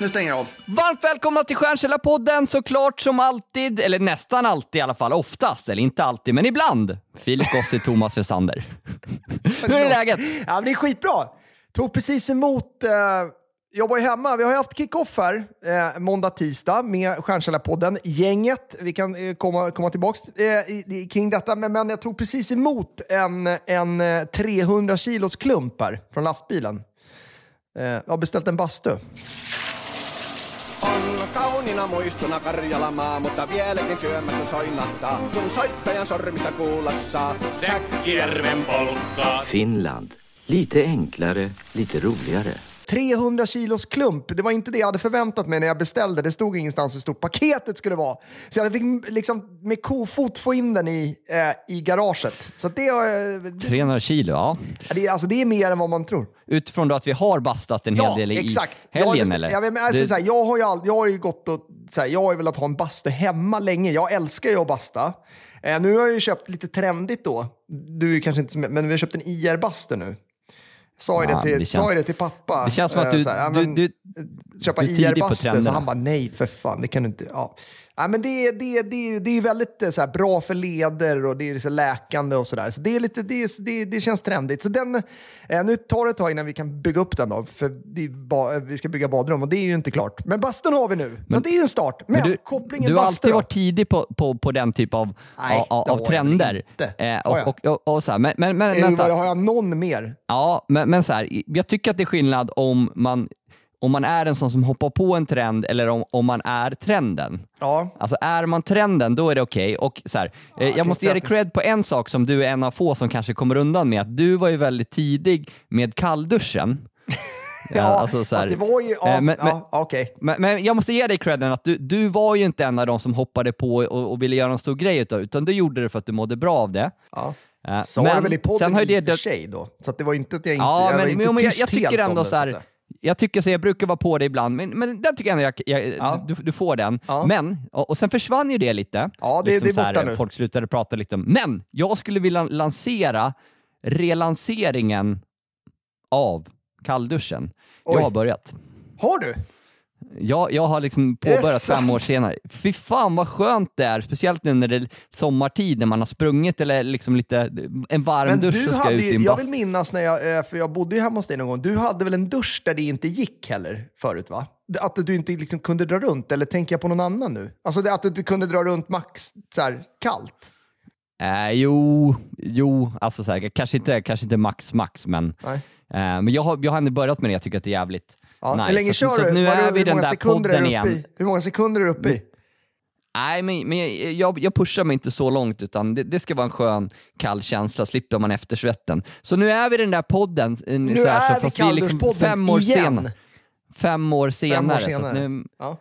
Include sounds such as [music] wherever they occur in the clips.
Nu stänger jag av. Varmt välkomna till Stjärnkällarpodden såklart som alltid, eller nästan alltid i alla fall, oftast, eller inte alltid, men ibland. Filip Gossi, [laughs] Thomas Wessander. [laughs] Hur är läget? Ja, men det är skitbra. Tog precis emot, eh, jobbar ju hemma. Vi har ju haft kick-off här eh, måndag, tisdag med Stjärnkällarpodden. Gänget, vi kan eh, komma, komma tillbaka eh, kring detta, men, men jag tog precis emot en, en eh, 300 kilos klump här från lastbilen. Eh, jag har beställt en bastu. On kauniina muistona Karjalamaa, mutta vieläkin syömässä soinahtaa, kun soittajan sormista kuulla saa. Säkkijärven polkkaa. Finland. Lite enklare, lite roligare. 300 kilos klump, det var inte det jag hade förväntat mig när jag beställde. Det stod ingenstans hur stort paketet skulle vara. Så jag fick liksom med kofot få in den i, eh, i garaget. Så det, eh, det, 300 kilo, ja. det, är- alltså, det är mer än vad man tror. Utifrån att vi har bastat en hel del i exakt. Helgen bestämt- eller? Jag, men alltså, Det- så här, jag, har ju all, jag har ju gått och så här, jag har ju velat ha en bastu hemma länge. Jag älskar ju att basta. Eh, nu har jag ju köpt lite trendigt då. Du är kanske inte men vi har köpt en IR-bastu nu. Sa ju Ja, det, till, det känns- till pappa. det känns som att Eh, du- här, du- du- köpa du på IR-bastu. Så han bara, nej för fan, det kan du inte. Ja. Ja, men det, det, det, det är väldigt eh, så här, bra för leder och det är så läkande och sådär. Så det, är lite, det, det, det känns trendigt. Så den, eh, nu tar det ett tag innan vi kan bygga upp den då, för ba, eh, vi ska bygga badrum och det är ju inte klart. Men bastun har vi nu, så det är en start. Men, Men du, kopplingen du har alltid varit tidig på, på, på den typ av, Nej, av, trender. Eh, och, och, och, och så här. Men, vänta. har jag någon mer? Ja, men, men så här, jag tycker att det är skillnad om man, om man är en sån som hoppar på en trend eller om, om man är trenden. Ja. Alltså är man trenden, då är det okej. Och så här, eh, kan jag måste ge dig cred på en sak som du är en av få som kanske kommer undan med. Att du var ju väldigt tidig med kallduschen. [laughs] Ja, alltså så här, fast det var ju... Ja, eh, men- ja, men- okej. Men, men jag måste ge dig credden att du, du var ju inte en av de som hoppade på och, och ville göra en stor grej utav utan du gjorde det för att du mådde bra av det. Ja. Eh, Sa det väl i podden sen har i och för sig då. Så det var inte att jag inte, Ja, jag var men, inte men, men jag, tyst jag tycker helt om ändå det, så här. Jag tycker så, jag brukar vara på det ibland, men, men den tycker jag ändå jag, jag, Ja. du, du får den. Ja. Men, och, och sen försvann ju det lite. Liksom Ja, det- det är så här, borta nu. Folk slutade prata lite om, men jag skulle vilja lansera relanseringen av kallduschen. Jag Oj. har börjat. Har du? Jag, jag har liksom påbörjat fem år senare. Fy fan vad skönt det är, speciellt nu när det är sommartid när man har sprungit eller liksom lite en varm Men dusch du ska hade ut i en jag vill minnas när jag, eh, för jag bodde ju hemma hos dig någon gång, du hade väl en dusch där det inte gick heller förut va? Att du inte liksom kunde dra runt, eller tänker jag på någon annan nu? Alltså att du inte kunde dra runt max så här, kallt? Eh, jo, jo, alltså så här, kanske, inte, kanske inte max max, men, eh, men jag, har, jag har ändå börjat med det. Jag tycker att det är jävligt Ja, nice. hur länge så, kör så du? att nu är vi hur många sekunder är du uppe i? Hur många sekunder är du uppe i? Nej, men, men jag, jag pushar mig inte så långt, utan det, det ska vara en skön kall känsla, slipper man eftersvetten. Så nu är vi i den där podden. eh, Nu så här, är så vi liksom kallduschpodden fem år igen. Senare, fem år senare. Så att senare. nu, Ja.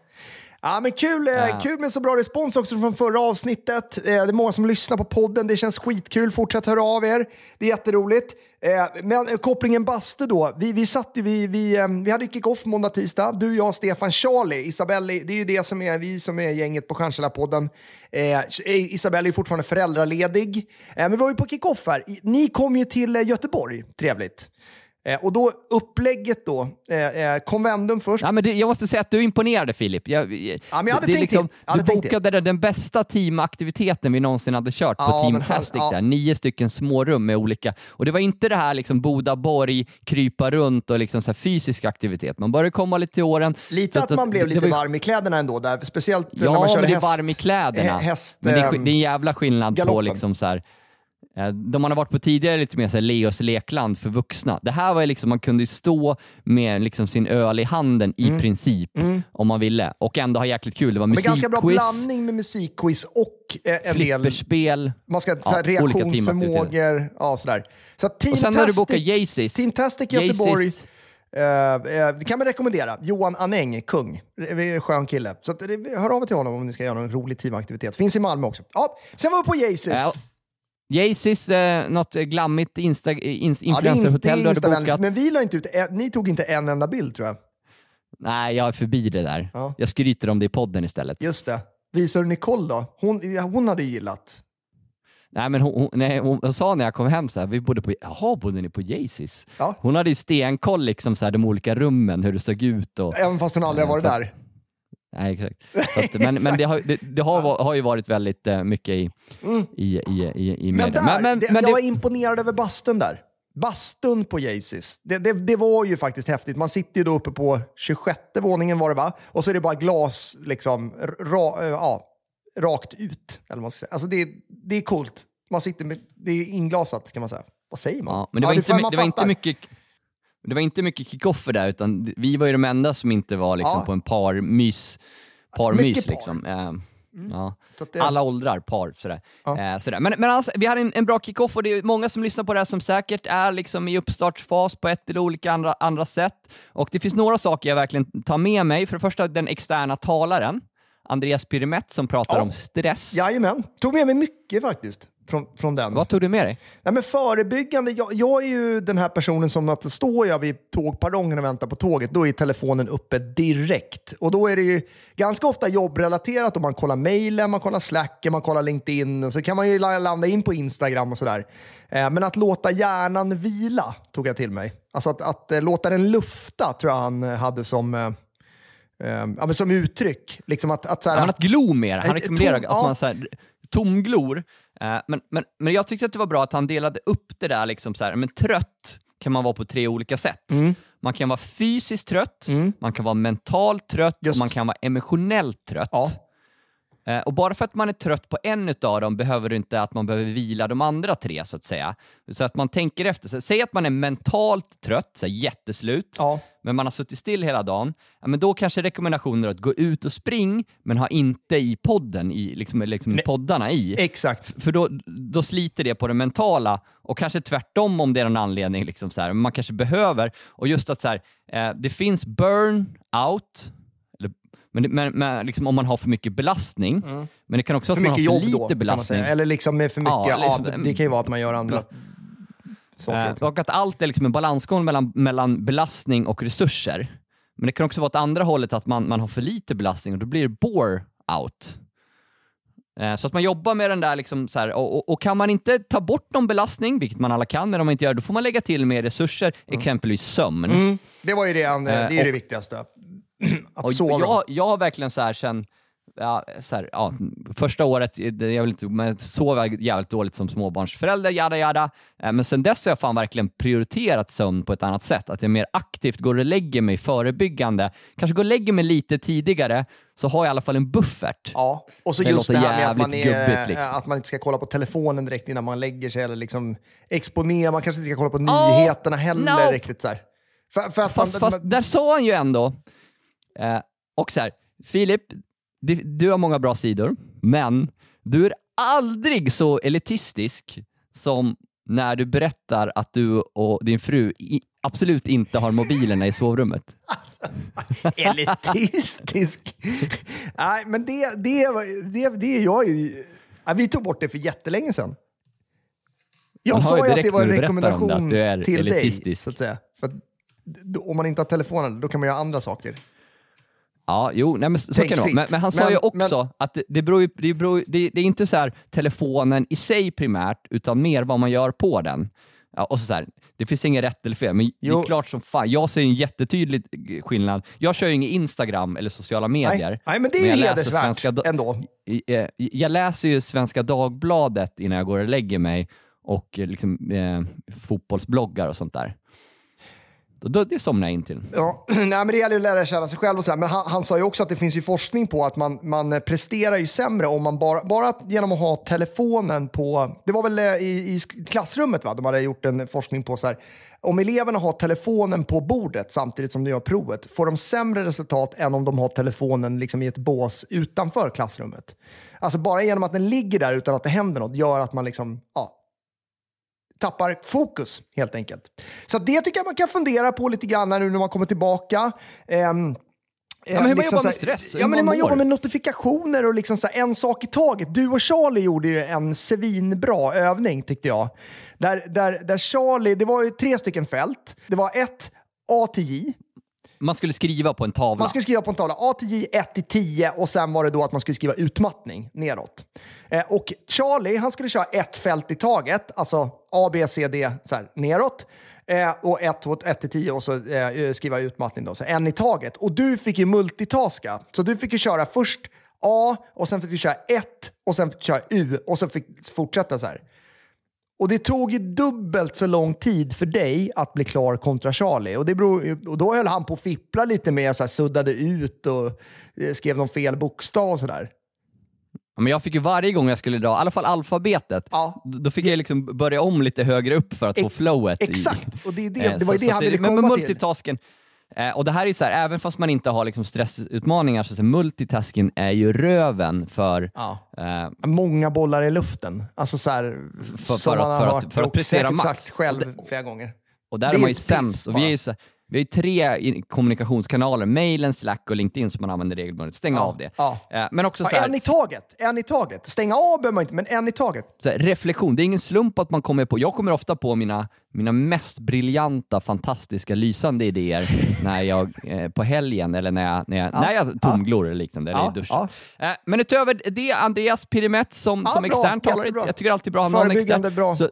Ja, men kul, eh, Ja. kul med så bra respons också från förra avsnittet. Eh, det är många som lyssnar på podden. Det känns skitkul. Fortsätt höra av er. Det är jätteroligt. Eh, men kopplingen bastu då. Vi, vi, satt vi, vi, vi hade kick-off måndag, tisdag. Du, jag, Stefan, Charlie. Isabelle, det är ju det som är vi som är gänget på Stjärnkällarpodden. Eh, Isabelle är fortfarande föräldraledig. Eh, men vi var ju på kick-off här. Ni kom ju till Göteborg. Trevligt. Eh, och då upplägget då. Eh, eh, först. Ja, men det, jag måste säga att du imponerade Filip. Jag, men jag hade det, det tänkt liksom, hade du tänkt bokade den bästa teamaktiviteten vi någonsin hade kört på Ja, Team Plastic. ja. Där. Nio stycken smårum med olika... Och det var inte det här liksom Bodaborg, krypa runt och liksom så fysisk aktivitet. Man började komma lite till åren. Lite Så att man blev det lite var varm i kläderna ändå, där. speciellt Ja, när man körde men det är häst. varm i kläderna. eh, häst, men det, är, ehm, det är en jävla skillnad på galoppen. liksom så här, eh, de man har varit på tidigare lite mer så här Leos lekland för vuxna. Det här var ju liksom, man kunde stå med liksom sin öl i handen i Mm. princip om man ville och ändå ha jäkligt kul. Det var Men ganska bra musikquiz, blandning med musikquiz och eh, en del... flipperspel. Man ska Ja, här, reaktionsförmågor. Ja, sådär. Så Team Och sen har du bokat Jaycees. Team Tastic Göteborg. Jaycees. Eh, eh, det kan man rekommendera. Johan Aneng, kung. En skön kille. Så att, hör av er till honom om ni ska göra någon rolig teamaktivitet. Finns i Malmö också. Ja, sen var vi på Jesus. Ja, Jaycees, eh, något glammigt insta, ins, Ja, är ins- influencerhotell är du hade bokat. Men vi la inte ut, ni tog inte en enda bild tror jag. Nej, jag är förbi det där. Ja. Jag skryter om det i podden istället. Just det. Visar du Nicole då? Hon, ja, hon hade gillat. Nej, men hon, hon, nej, hon, hon sa när jag kom hem så här, vi bodde på, jaha, bodde ni på Jaycees? Ja. Hon hade ju stenkoll liksom så här, de olika rummen, hur det såg ut och... Även fast hon aldrig har varit där. Nej, exakt. Att, men men det, har, det, det har, [laughs] har ju varit väldigt eh, mycket i, i, i, i, i Men, media. där, men, det, men jag var imponerad över bastun där. Bastun på Jaycees. Det, det, det var ju faktiskt häftigt. Man sitter ju då uppe på 26 våningen var det va? Och så är det bara glas liksom ra, eh, ja, rakt ut. Eller man ska. Alltså det, det är coolt. Man sitter med, det är inglasat kan man säga. Vad säger man? ja, men det var, Ja, inte, det var inte mycket det var inte mycket kickoffer där, utan vi var ju de enda som inte var liksom Ja. på en parmys. Parmys Mycket par. liksom. Eh, ja. Så att det- Alla åldrar, par. Sådär. Ja. Eh, sådär. Men, men alltså, vi hade en, en bra kickoff och det är många som lyssnar på det här som säkert är liksom i uppstartsfas på ett eller olika andra, andra sätt. Och det finns några saker jag verkligen tar med mig. För det första den externa talaren, Andreas Pyrimett, som pratar Ja. om stress. Jajamän. Tog med mig mycket faktiskt från, från den. Vad tog du med dig? Nej, men förebyggande, jag, jag är ju den här personen som att står jag vid tågperrongen och väntar på tåget, då är telefonen uppe direkt. Och då är det ju ganska ofta jobbrelaterat om man kollar mejlen, man kollar Slack, man kollar LinkedIn och så kan man ju la- landa in på Instagram och sådär. Eh, men att låta hjärnan vila tog jag till mig. Alltså att, att eh, låta den lufta tror jag han hade som, eh, eh, ja, men som uttryck. Liksom att, att, så här, Ja, att glo mer. Han rekommenderar tom- att man så här, tomglor. Eh, men, men, men jag tyckte att det var bra att han delade upp det där. Liksom så här, men trött kan man vara på tre olika sätt. Mm. Man kan vara fysiskt trött, man kan vara mentalt trött Just. och man kan vara emotionellt trött. ja, och bara för att man är trött på en av dem behöver det inte att man behöver vila de andra tre, så att säga. Så att man tänker efter. Så, säg att man är mentalt trött, så här, jätteslut, ja, men man har suttit still hela dagen, ja, men då kanske rekommendationer att gå ut och spring, men ha inte i podden, i, liksom, liksom poddarna i. exakt. För då, då sliter det på det mentala och kanske tvärtom om det är någon anledning. Liksom så här. Man kanske behöver, och just att så här, eh, det finns burn-out, eller, men, men, men liksom om man har för mycket belastning, men det kan också För vara att man har för lite då, belastning. Eller liksom med för mycket, Ja, liksom, det kan ju vara att man gör andra saker. Eh, och att allt är liksom en balansgång mellan, mellan belastning och resurser. Men det kan också vara åt andra hållet, att man, man har för lite belastning och då blir det bore-out. Eh, Så att man jobbar med den där, liksom så här, och, och, och kan man inte ta bort någon belastning, vilket man alla kan, men om man inte gör då får man lägga till mer resurser, exempelvis sömn. Mm, det var ju det, han, det är ju Eh, det viktigaste. [clears throat] Att Och jag, jag har verkligen så här sen, ja, så här, ja, första året, det- jag vill inte, men sov jag jävligt dåligt som småbarnsförälder, jada jada. Eh, Men sen dess har jag fan verkligen prioriterat sömn på ett annat sätt. Att jag mer aktivt går och lägger mig förebyggande. Kanske går och lägger mig lite tidigare, så har jag i alla fall en buffert. Ja, och så Det just det här med att man, är, gubbigt, liksom. att man inte ska kolla på telefonen direkt innan man lägger sig eller liksom exponera. Man kanske inte ska kolla på Ja, nyheterna heller no. riktigt så här. För, för att Fast, man, fast där sa han ju ändå, eh, och så här, Filip, du, du har många bra sidor, men du är aldrig så elitistisk som när du berättar att du och din fru i, absolut inte har mobilerna i sovrummet. [laughs] Alltså, elitistisk. Nej, men det, det, det, det är jag ju... Vi tog bort det för jättelänge sedan. Jag sa ju att det var en rekommendation till dig, så att säga. För att, om man inte har telefonen, då kan man göra andra saker. Ja, jo, nej, men så Tänk kan det vara. Men, men han sa Men- ju också att det, det, beror ju, det, beror, det, det är inte så här telefonen i sig primärt, utan mer vad man gör på den. Ja, och så så här, det finns inget rätt eller fel, men det Jo. är klart som fan. Jag ser en jättetydlig skillnad. Jag kör ju ingen Instagram eller sociala medier. Nej, nej, men det är jag ju hedersvärt Svenska ändå. I- eh, Jag läser ju Svenska Dagbladet innan jag går och lägger mig och eh, liksom, eh, fotbollsbloggar och sånt där. Då, det somnar jag in till. Ja, [clears throat] nej, men det gäller ju att lära känna sig själv och sådär. Men han, han sa ju också att det finns ju forskning på att man, man presterar ju sämre om man bara, bara genom att ha telefonen på... Det var väl eh, i, i klassrummet va? de hade gjort en forskning på så här. Om eleverna har telefonen på bordet samtidigt som de gör provet, får de sämre resultat än om de har telefonen liksom i ett bås utanför klassrummet. Alltså bara genom att den ligger där utan att det händer något gör att man liksom, ja, tappar fokus helt enkelt. Så det tycker jag man kan fundera på lite grann nu när man kommer tillbaka. Ehm, Ja, men hur man liksom jobbar med stress, Ja, men hur man mår. jobbar med notifikationer och liksom så här en sak i taget. Du och Charlie gjorde ju en svinbra övning tyckte jag. Där, där, där Charlie, det var ju tre stycken fält. Det var ett A till J. Man skulle skriva på en tavla. Man skulle skriva på en tavla A till J, 1 till 10 och sen var det då att man skulle skriva utmattning neråt. Eh, och Charlie, han skulle köra ett fält i taget, alltså A, B, C, D så här, neråt. Eh, och 1, 2, 1 till 10 och så eh, eh, skriva utmattning då, så en i taget. Och du fick ju multitaska, så du fick ju köra först A och sen fick du köra 1 och sen fick du köra U och så fick du fortsätta så här. Och det tog ju dubbelt så lång tid för dig att bli klar kontra Charlie. Och, det beror, och då höll han på att fippla lite med, så här, suddade ut och eh, skrev någon fel bokstav och sådär. Ja, men jag fick ju varje gång jag skulle dra, i alla fall alfabetet, Ja. då fick jag liksom börja om lite högre upp för att få Ex- flowet. i- Exakt, och det, är det, Eh, det var ju det han ville men med komma till. Eh, och det här är ju så här, även fast man inte har liksom stressutmaningar, så, så multitasking är ju röven för Ja. eh, Många bollar i luften. Alltså så här, för som att- man har för att- hört för att prestera max. sagt själv Och flera gånger. Och där Det är man ju sämst. Och vi, är ju så, vi har ju tre kommunikationskanaler, mailen, Slack och LinkedIn som man använder regelbundet. Stäng Ja, av det. ja. Eh, Men också Ja, så här, en i taget, en i taget. Stänga av behöver man inte, men en i taget. här, reflektion. Det är ingen slump att man kommer på, jag kommer ofta på mina, mina mest briljanta, fantastiska, lysande idéer [laughs] när jag, eh, på helgen eller när jag, när jag, när jag tumglor eller liknande, eller Ja, i duschen. ja. Eh, men utöver det, Andreas Pirimett som, Ja, som bra, extern talare, jag tycker alltid bra att ha någon extern. bra. Så,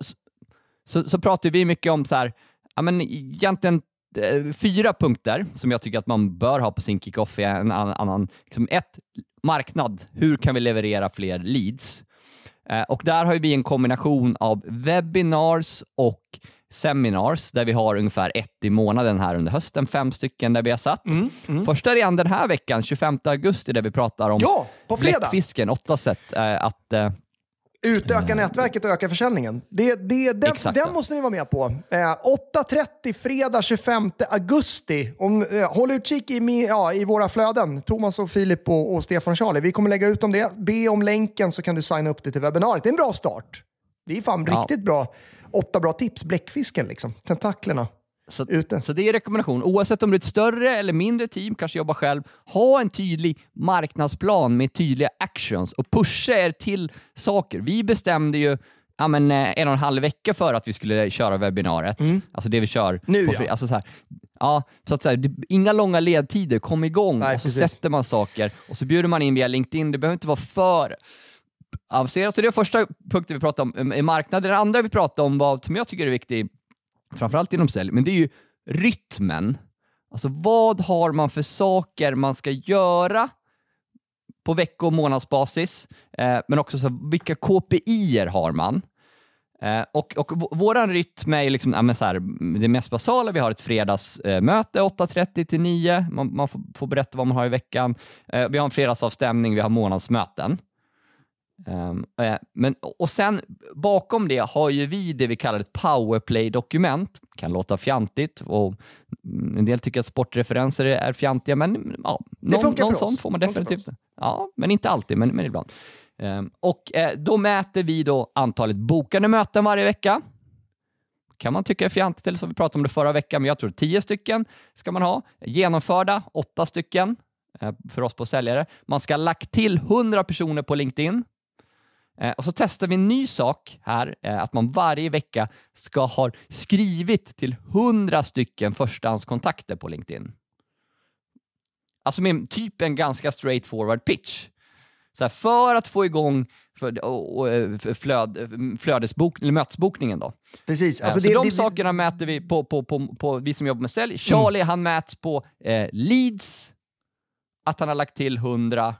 så, så, pratar vi mycket om så här, ja, men egentligen fyra punkter som jag tycker att man bör ha på sin kick-off. är En annan, liksom ett, marknad. Hur kan vi leverera fler leads? Eh, och där har vi en kombination av webinars och seminars där vi har ungefär ett i månaden här under hösten, fem stycken där vi har satt. Första redan den här veckan, 25 augusti, där vi pratar om Ja, på fredag. bläckfisken, åtta sätt eh, att eh, Utöka nätverket och öka försäljningen. Det, det, den, Exakt. den måste ni vara med på. Eh, 8.30 fredag 25 augusti. Om, eh, håll utkik i, ja, i våra flöden. Thomas och Filip och, och Stefan och Charlie. Vi kommer lägga ut om det. Be om länken så kan du signa upp dig till webbinariet. Det är en bra start. Det är fan Ja. riktigt bra. Åtta bra tips. Bläckfisken liksom. Tentaklerna. Så, Ute. så det är rekommendation. Oavsett om du är ett större eller mindre team, kanske jobbar själv, ha en tydlig marknadsplan med tydliga actions och pusha er till saker. Vi bestämde ju ja, men, eh, en och en halv vecka för att vi skulle köra webbinariet. Alltså det vi kör Mm. Nu, ja. alltså så här, ja, så att så här, det, Inga långa ledtider, kom igång Nej, och så precis. sätter man saker och så bjuder man in via LinkedIn. Det behöver inte vara för avancerat. Så det är första punkten vi pratade om i marknaden. Det andra vi pratade om var, som jag tycker är viktigt, framförallt inom sälj, men det är ju rytmen. Alltså vad har man för saker man ska göra på vecko och månadsbasis, eh, men också så vilka KPI har man? Eh, och, och vår våran rytm är ju liksom, ja, men så här, det mest basala. Vi har ett fredagsmöte eh, 8.30 till 9. Man, man får, får berätta vad man har i veckan. Eh, vi har en fredagsavstämning, vi har månadsmöten. Ehm, eh, men, och sen bakom det har ju vi det vi kallar ett powerplay-dokument. Kan låta fjantigt och mm, en del tycker att sportreferenser är, fjantiga, men ja, någon, någon sån får man definitivt. Ja, men inte alltid, men, men ibland. Ehm, och eh, då mäter vi då antalet bokade möten varje vecka. kan man tycka är fjantigt, eller så vi pratade om det förra veckan, men jag tror 10 stycken ska man ha. Genomförda, 8 stycken eh, för oss på säljare. Man ska ha lagt till 100 personer på LinkedIn. Eh, och så testar vi en ny sak här, eh, att man varje vecka ska ha skrivit till 100 stycken förstahandskontakter på LinkedIn. Alltså med typ en ganska straightforward pitch. Så här, för att få igång för, och, och, eh, flöd, flödesbok, eller mötesbokningen då. Precis. Alltså så det, de det, sakerna mäter vi på, på, på, på, vi som jobbar med sälj. Charlie han mäts på eh, leads, att han har lagt till 100.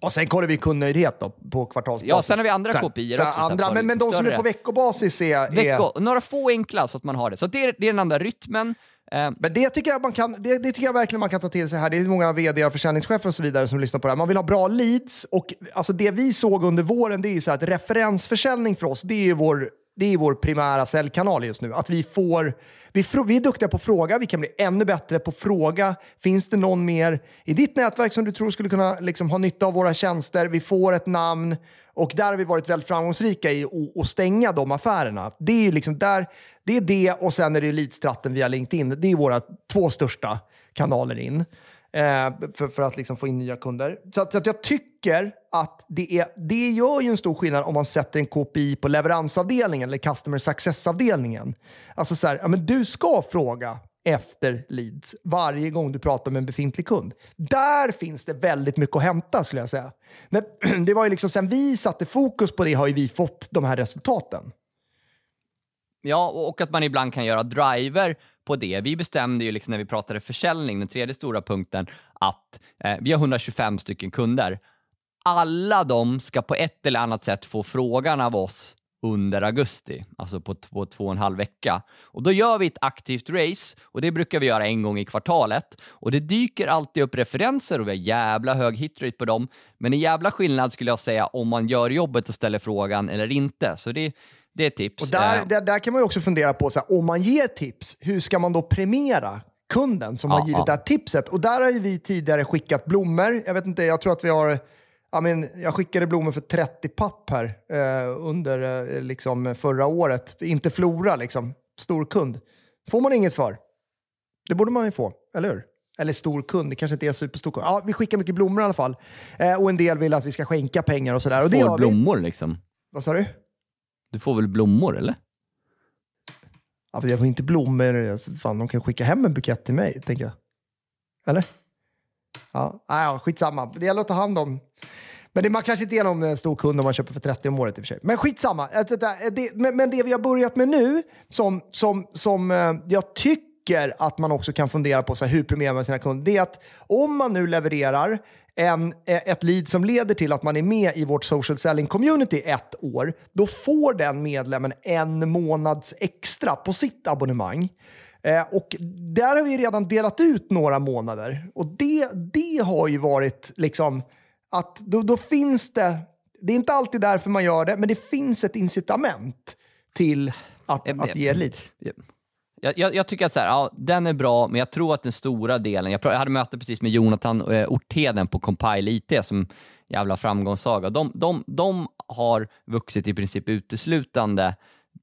Och sen kollar vi kundnöjdhet då, på kvartalsbasis. Ja, sen har vi andra kopior så här, också, andra, men, men de liksom som är större. på veckobasis är... är Vecko, några få enkla så att man har det. Så det är, det är den andra rytmen. Eh, Men det tycker, jag man kan, det, det tycker jag verkligen man kan ta till sig här. Det är många vd och försäljningschefer och så vidare som lyssnar på det här. Man vill ha bra leads och alltså det vi såg under våren det är så att referensförsäljning för oss, det är ju vår det är vår primära säljkanal just nu. Att vi får... Vi, vi är duktiga på att fråga, vi kan bli ännu bättre på att fråga. Finns det någon mer i ditt nätverk som du tror skulle kunna liksom, ha nytta av våra tjänster? Vi får ett namn och där har vi varit väldigt framgångsrika i att- stänga de affärerna. Det är liksom där, det är det och sen är det elitstratten via LinkedIn. Det är våra två största kanaler in eh, för, för att liksom få in nya kunder. Så, så att jag tycker att det, är, det gör ju en stor skillnad om man sätter en KPI på leveransavdelningen eller customer success-avdelningen. Alltså så här, ja, men du ska fråga efter leads varje gång du pratar med en befintlig kund. Där finns det väldigt mycket att hämta skulle jag säga. Men [clears throat] det var ju liksom sen vi satte fokus på det har ju vi fått de här resultaten. Ja, och att man ibland kan göra driver på det. Vi bestämde ju liksom när vi pratade försäljning, den tredje stora punkten, att eh, vi har 125 stycken kunder. Alla de ska på ett eller annat sätt få frågan av oss under augusti, alltså på två, två och en halv vecka. Och då gör vi ett aktivt race och det brukar vi göra en gång i kvartalet. Och det dyker alltid upp referenser och vi har jävla hög hitrate på dem. Men en jävla skillnad skulle jag säga om man gör jobbet och ställer frågan eller inte. Så det, det är tips. Och där, Eh, där, där kan man ju också fundera på, så här, om man ger tips, hur ska man då premiera kunden som Ja, har givit ja. det här tipset? Och där har ju vi tidigare skickat blommor. Jag vet inte, jag tror att vi har... Ja, men jag skickade blommor för 30 papp här eh, under eh, liksom förra året. Inte Flora, liksom. Stor kund. får man inget för. Det borde man ju få, eller hur? Eller stor kund, det kanske inte är superstor kund. Ja, vi skickar mycket blommor i alla fall. Eh, och en del vill att vi ska skänka pengar och sådär. Och det får gör vi. blommor liksom. Vad sa du? Du får väl blommor eller? Ja, för jag får inte blommor. Alltså, Fan, de kan skicka hem en bukett till mig, tänker jag. Eller? Ja, ja skitsamma. Det gäller att ta hand om. Men det, man kanske inte är någon eh, stor kund om man köper för 30 om året i och för sig. Men skitsamma. Alltså, det, eh, det, men, det vi har börjat med nu, som, som, som eh, jag tycker att man också kan fundera på, så här, hur premierar man sina kunder? Det är att om man nu levererar en, ett lead som leder till att man är med i vårt social selling community ett år, då får den medlemmen en månads extra på sitt abonnemang. Eh, och där har vi redan delat ut några månader. Och det, det har ju varit liksom att då, då finns det, det är inte alltid därför man gör det, men det finns ett incitament till att, Eh, att ge leads. Jag, jag, jag tycker att så här, ja, den är bra, men jag tror att den stora delen... Jag, jag hade möte precis med Jonathan eh, Ortheden på Compile IT som jävla framgångssaga. De, de, de har vuxit i princip uteslutande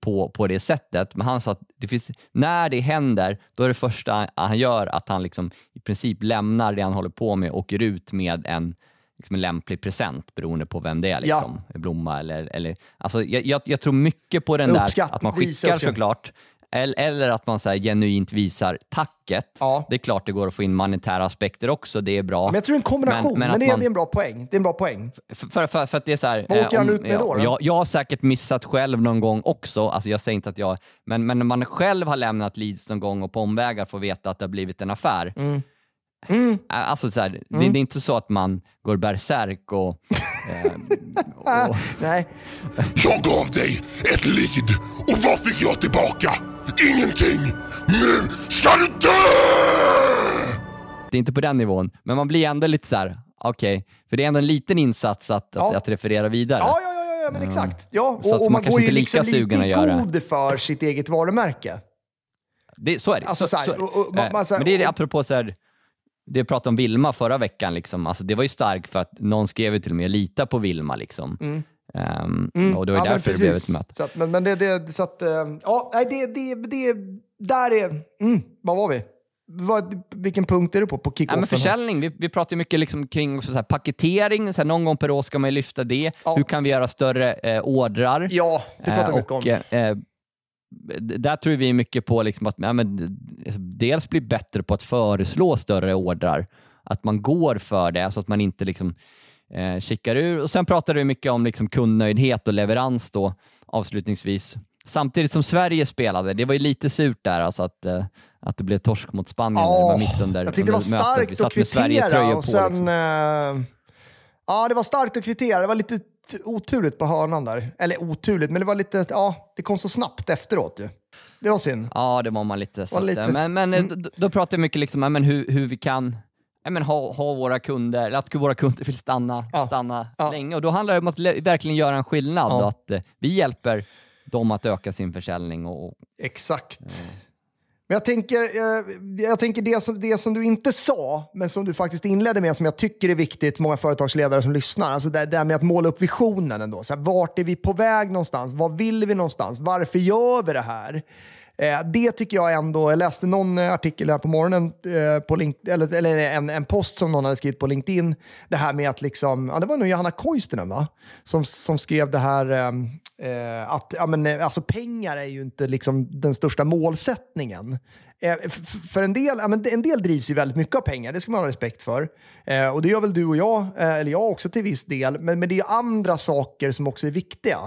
på, på det sättet, men han sa att det finns, när det händer, då är det första han gör att han liksom i princip lämnar det han håller på med och åker ut med en, liksom en lämplig present beroende på vem det är. Ja. Liksom. En blomma eller... eller alltså, jag, jag, jag tror mycket på den Uppskatt- där, att man skickar såklart, eller, eller att man så här genuint visar tacket. Ja. Det är klart det går att få in monetära aspekter också, det är bra. Men jag tror det är en kombination, men, Men- men det, är, man- det är en bra poäng. Det är en bra poäng. För, för, för att det är så här, Vad åker eh, han ut med då, då? Jag, jag har säkert missat själv någon gång också, alltså jag säger inte att jag, men, men när man själv har lämnat leads någon gång och på omvägar får veta att det har blivit en affär. Mm. Eh, Alltså så här, det, det är inte så att man går bärsärk och, eh, [laughs] och Nej, Jag gav dig ett lead och vad fick jag tillbaka? Ingenting! Nu ska du dö! det är inte på den nivån, men man blir ändå lite så här, okej, för det är ändå en liten insats att, Ja. att, att referera vidare. ja, ja, ja, ja men exakt. Ja, Så att och, och man man, går ju liksom lite i god för sitt eget varumärke. Det, så är det. Alltså så här, är det. och- och man- Eh, man så här- Men det är det apropå så här, det jag pratade om Vilma förra veckan, liksom. alltså, det var ju starkt för att någon skrev ju till och med lita på Vilma. Liksom. Ehm, och det var Mm. Ja, därför det blev ett möte. Så att, men, men det, det, så att, eh, ja, nej, det, det, det, där är, mm, vad var vi? Vad, vilken punkt är du på, på Ja, kickoffen? men försäljning, vi, vi pratar mycket liksom kring så här, paketering, så här, någon gång per år ska man ju lyfta det. Ja. Hur kan vi göra större eh, ordrar? Ja, det pratar vi Eh, mycket om. och, eh, eh, där tror vi mycket på liksom att ja, men, dels bli bättre på att föreslå större ordrar. Att man går för det så att man inte liksom, eh, kickar ur. Och Sen pratar vi mycket om liksom, kundnöjdhet och leverans då, avslutningsvis. Samtidigt som Sverige spelade, det var ju lite surt där alltså att, eh, att det blev torsk mot Spanien. när det var mitt under, jag tyckte det var starkt att kvittera på, och sen... liksom. eh, ja, det var starkt att kvittera. Det var lite oturligt på hörnan där. Eller oturligt, men det var lite... Ja, det kom så snabbt efteråt ju. Det var synd. Ja, det var man lite. Var lite- eh, Men, men mm. då, då pratar vi mycket liksom, men hur, hur vi kan men ha, ha våra kunder, att våra kunder vill stanna, Ja. stanna Ja. länge. Och Då handlar det om att verkligen göra en skillnad. Ja. Att, eh, vi hjälper dem att öka sin försäljning. Och, och Exakt. Men jag tänker, eh, jag tänker det, som, det som du inte sa, men som du faktiskt inledde med, som jag tycker är viktigt, många företagsledare som lyssnar, alltså det, här med att måla upp visionen ändå. Så här, vart är vi på väg någonstans? Vad vill vi någonstans? Varför gör vi det här? Eh, det tycker jag ändå, jag läste någon eh, artikel här på morgonen, eh, på Link, eller, eller en, en post som någon hade skrivit på LinkedIn, det här med att liksom, ja, det var nog Johanna Koistinen va? Som, som skrev det här eh, att ja, men, alltså, pengar är ju inte liksom den största målsättningen. Eh, för en del, ja, men en del drivs ju väldigt mycket av pengar, det ska man ha respekt för. Eh, och det gör väl du och jag, eller jag också till viss del, men, men det är ju andra saker som också är viktiga.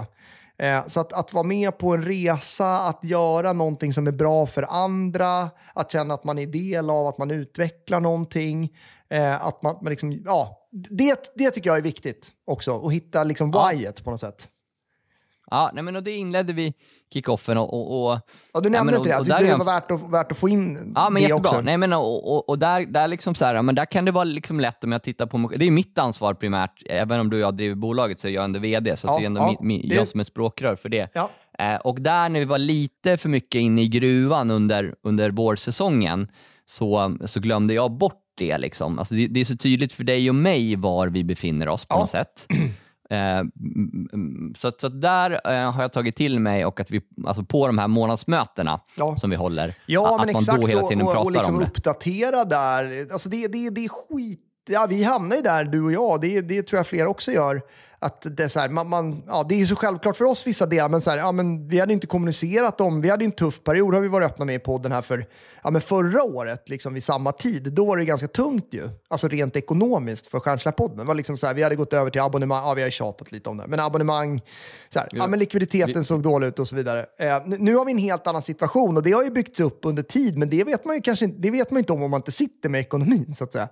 Eh, så att, att vara med på en resa, att göra någonting som är bra för andra, att känna att man är del av att man utvecklar någonting. Eh, att man, man liksom, ja, det, det tycker jag är viktigt också, att hitta liksom Ja. whyet på något sätt. Ja, nej, men och det inledde vi kickoffen och... och, och Ja, du nämnde men inte det, alltså, och det var värt att, värt att få in Ja, men det jättebra. också. Nej, men, och, och, och där, där, liksom så här, men där kan det vara liksom lätt om jag tittar på mig Det är mitt ansvar primärt, även om du och jag driver bolaget så är jag ändå VD, så Ja, att det är ändå ja, mi, mi, jag som är språkrör för det. Ja. Eh, och där när vi var lite för mycket inne i gruvan under, under vårsäsongen så, så glömde jag bort det. Liksom. Alltså det. Det är så tydligt för dig och mig var vi befinner oss på Ja. något sätt. [clears throat] Eh, så, att, så att där eh, har jag tagit till mig och att vi alltså på de här månadsmötena Ja. som vi håller, Ja, att men man exakt. då hela tiden och, pratar och liksom om det. uppdatera där. Alltså det, det, det är skit. Ja, vi hamnar ju där, du och jag. Det, det tror jag fler också gör. Att det, är så här, man, man, ja, det är så självklart för oss vissa delar, men, så här, ja, men vi hade inte kommunicerat om... Vi hade en tuff period, har vi varit öppna med i podden här för ja, men förra året, liksom vid samma tid. Då var det ganska tungt ju, alltså rent ekonomiskt för Stjärnsläpp-podden. Det var liksom så här, vi hade gått över till abonnemang, ja vi har tjatat lite om det, men abonnemang, så här, ja, men likviditeten såg dålig ut och så vidare. Eh, nu- nu har vi en helt annan situation och det har ju byggts upp under tid, men det vet man ju kanske inte, det vet man inte om om man inte sitter med ekonomin så att säga.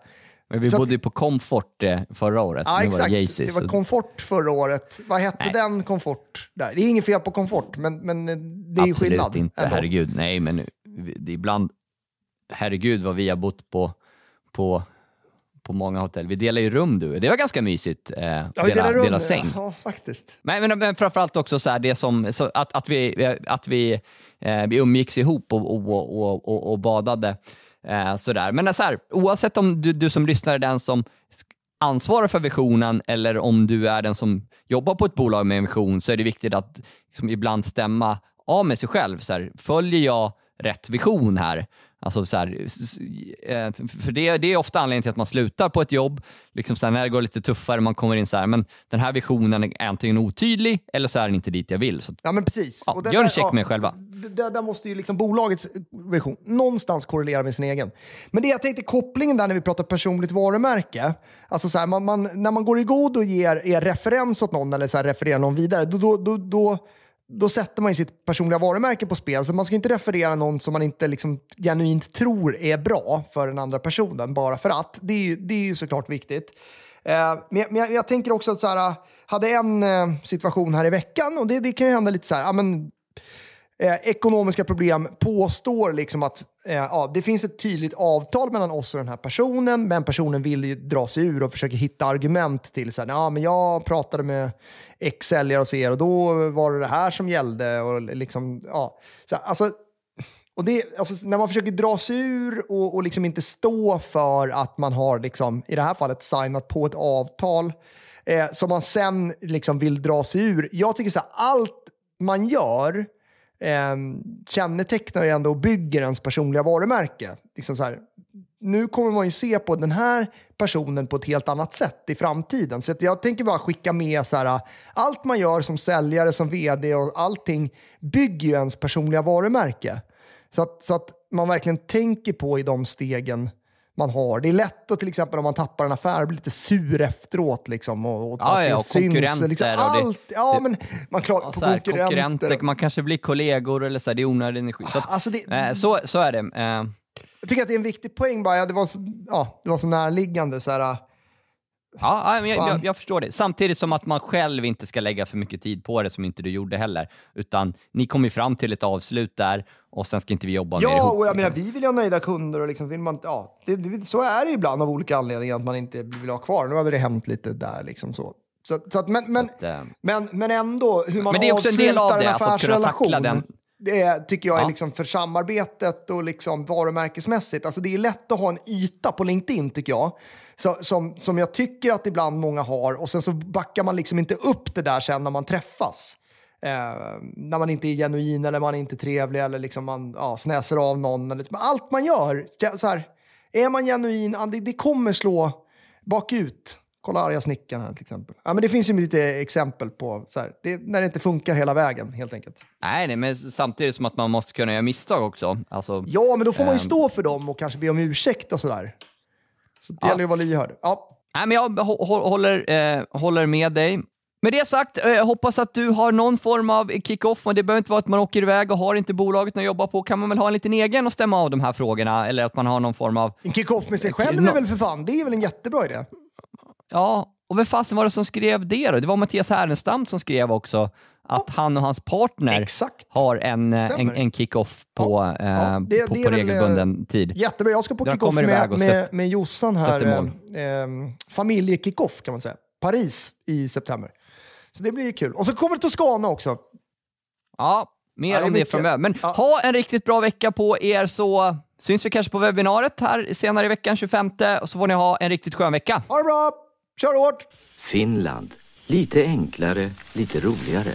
Men vi Så bodde ju på Comfort eh, förra året. Ja, nu exakt. var det. Det var komfort förra året. Vad hette Nej. den komfort? Där? Det är inget fel på komfort, men, men eh, det är ju Absolut skillnad. inte, ändå. herregud. Nej, men det är ibland, herregud vad vi har bott på, på, på många hotell. Vi delar ju rum du. Det var ganska mysigt. Eh, Ja, vi dela, delar rum. dela säng. Ja, faktiskt. Men, men, men framförallt också så här, det som, så att, att vi, att vi, eh, vi umgicks ihop och, och, och, och, och badade. Eh, sådär. Men eh, så här, oavsett om du, du som lyssnar är den som ansvarar för visionen eller om du är den som jobbar på ett bolag med en vision så är det viktigt att liksom, ibland stämma av med sig själv. Så här, följer jag rätt vision här? Alltså så här, eh, för det, det är ofta anledningen till att man slutar på ett jobb. Liksom så här, när det går lite tuffare, man kommer in så här, men den här visionen är antingen otydlig eller så är den inte dit jag vill. Så, Ja, men precis. Ja, gör en check med er själva. det- Där, måste ju liksom bolagets vision någonstans korrelera med sin egen. Men det jag tänkte, kopplingen där när vi pratar personligt varumärke. Alltså så här, man, man, när man går i god och ger er referens åt någon eller så refererar någon vidare, då, då, då, då, då sätter man ju sitt personliga varumärke på spel. Så man ska inte referera någon som man inte liksom genuint tror är bra för den andra personen bara för att. Det är ju, det är ju såklart viktigt. Eh, men jag, men jag, jag tänker också att så här, hade en eh, situation här i veckan och det, det kan ju hända lite så här, ja, men, eh, ekonomiska problem påstår liksom att eh, ja, det finns ett tydligt avtal mellan oss och den här personen, men personen vill ju dra sig ur och försöker hitta argument till så här, ja, men jag pratade med X säljare hos er och då var det det här som gällde. Och liksom, ja. så, här, alltså, och det, alltså, när man försöker dra sig ur och, och liksom inte stå för att man har, liksom, i det här fallet, signat på ett avtal eh, som man sen liksom vill dra sig ur. Jag tycker så här, allt man gör eh, kännetecknar ju ändå och bygger ens personliga varumärke. Liksom så här, nu kommer man ju se på den här personen på ett helt annat sätt i framtiden. Så att jag tänker bara skicka med så här, allt man gör som säljare, som vd och allting bygger ju ens personliga varumärke. Så att, så att man verkligen tänker på i de stegen man har. Det är lätt att till exempel om man tappar en affär bli lite sur efteråt. Liksom, och, och Ja, ja, det och syns, konkurrenter Liksom, och det- allt, ja, men man klarar på här, konkurrenter. man kanske blir kollegor eller så här, det är onödig energi. Så, att, Alltså det- eh, så, så är det. Eh, Jag tycker att det är en viktig poäng bara. Ja, det, var så, ja, det var så närliggande. Så här, Ja, ja, men jag, jag, jag förstår det. Samtidigt som att man själv inte ska lägga för mycket tid på det som inte du gjorde heller. Utan ni kom ju fram till ett avslut där och sen ska inte vi jobba mer Ja, ihop. och jag menar, vi vill ju ha nöjda kunder och liksom vill man ja, det, det, så är det ibland av olika anledningar att man inte vill ha kvar. Nu hade det hänt lite där liksom så. Så, så att, men, men, Att, eh, men, men ändå, hur man Men det är också en del av avslutar det, en alltså affärsrelation. tackla den. Det tycker jag är Ja. liksom för samarbetet och liksom varumärkesmässigt. Alltså det är lätt att ha en yta på LinkedIn tycker jag. Så, som, som jag tycker att ibland många har och sen så backar man liksom inte upp det där sen när man träffas. Eh, när man inte är genuin eller man är inte trevlig eller liksom man ja, snäser av någon. Eller, men allt man gör, så här, är man genuin, det, det kommer slå bakut. Kolla arga snickaren här till exempel. Ja, men det finns ju lite exempel på så här, det, när det inte funkar hela vägen helt enkelt. nej, nej, men samtidigt som att man måste kunna göra misstag också. Alltså, Ja, men då får man ju Ehm. stå för dem och kanske be om ursäkt och sådär. Så det Ja. gäller ju att vara lyhörd. Ja. Nej, men jag hå- hå- håller, eh, håller med dig. Med det sagt, eh, hoppas att du har någon form av kick-off. och Det behöver inte vara att man åker iväg och har inte bolaget att jobba på. Kan man väl ha en liten egen och stämma av de här frågorna? Eller att man har någon form av... En kick-off med sig själv är väl för fan, det är väl en jättebra idé? Ja, och vem fasen var det som skrev det då? Det var Mattias Härenstam som skrev också att han och hans partner Exakt. har en, eh, en, Stämmer. en kick-off på, Ja. eh, Ja, det- på, det på regelbunden tid. Jättebra, jag ska på kick-off med, med, med Jossan här. Eh, eh, familjekick-off kan man säga. Paris i september. Så det blir kul. Och så kommer Toscana också. Ja, mer Ja, det om det mycket. framöver. Men Ja. ha en riktigt bra vecka på er så syns vi kanske på webbinariet här senare i veckan, 25. Och så får ni ha en riktigt skön vecka. Ha det bra! Kör hårt! Finland. Lite enklare, lite roligare.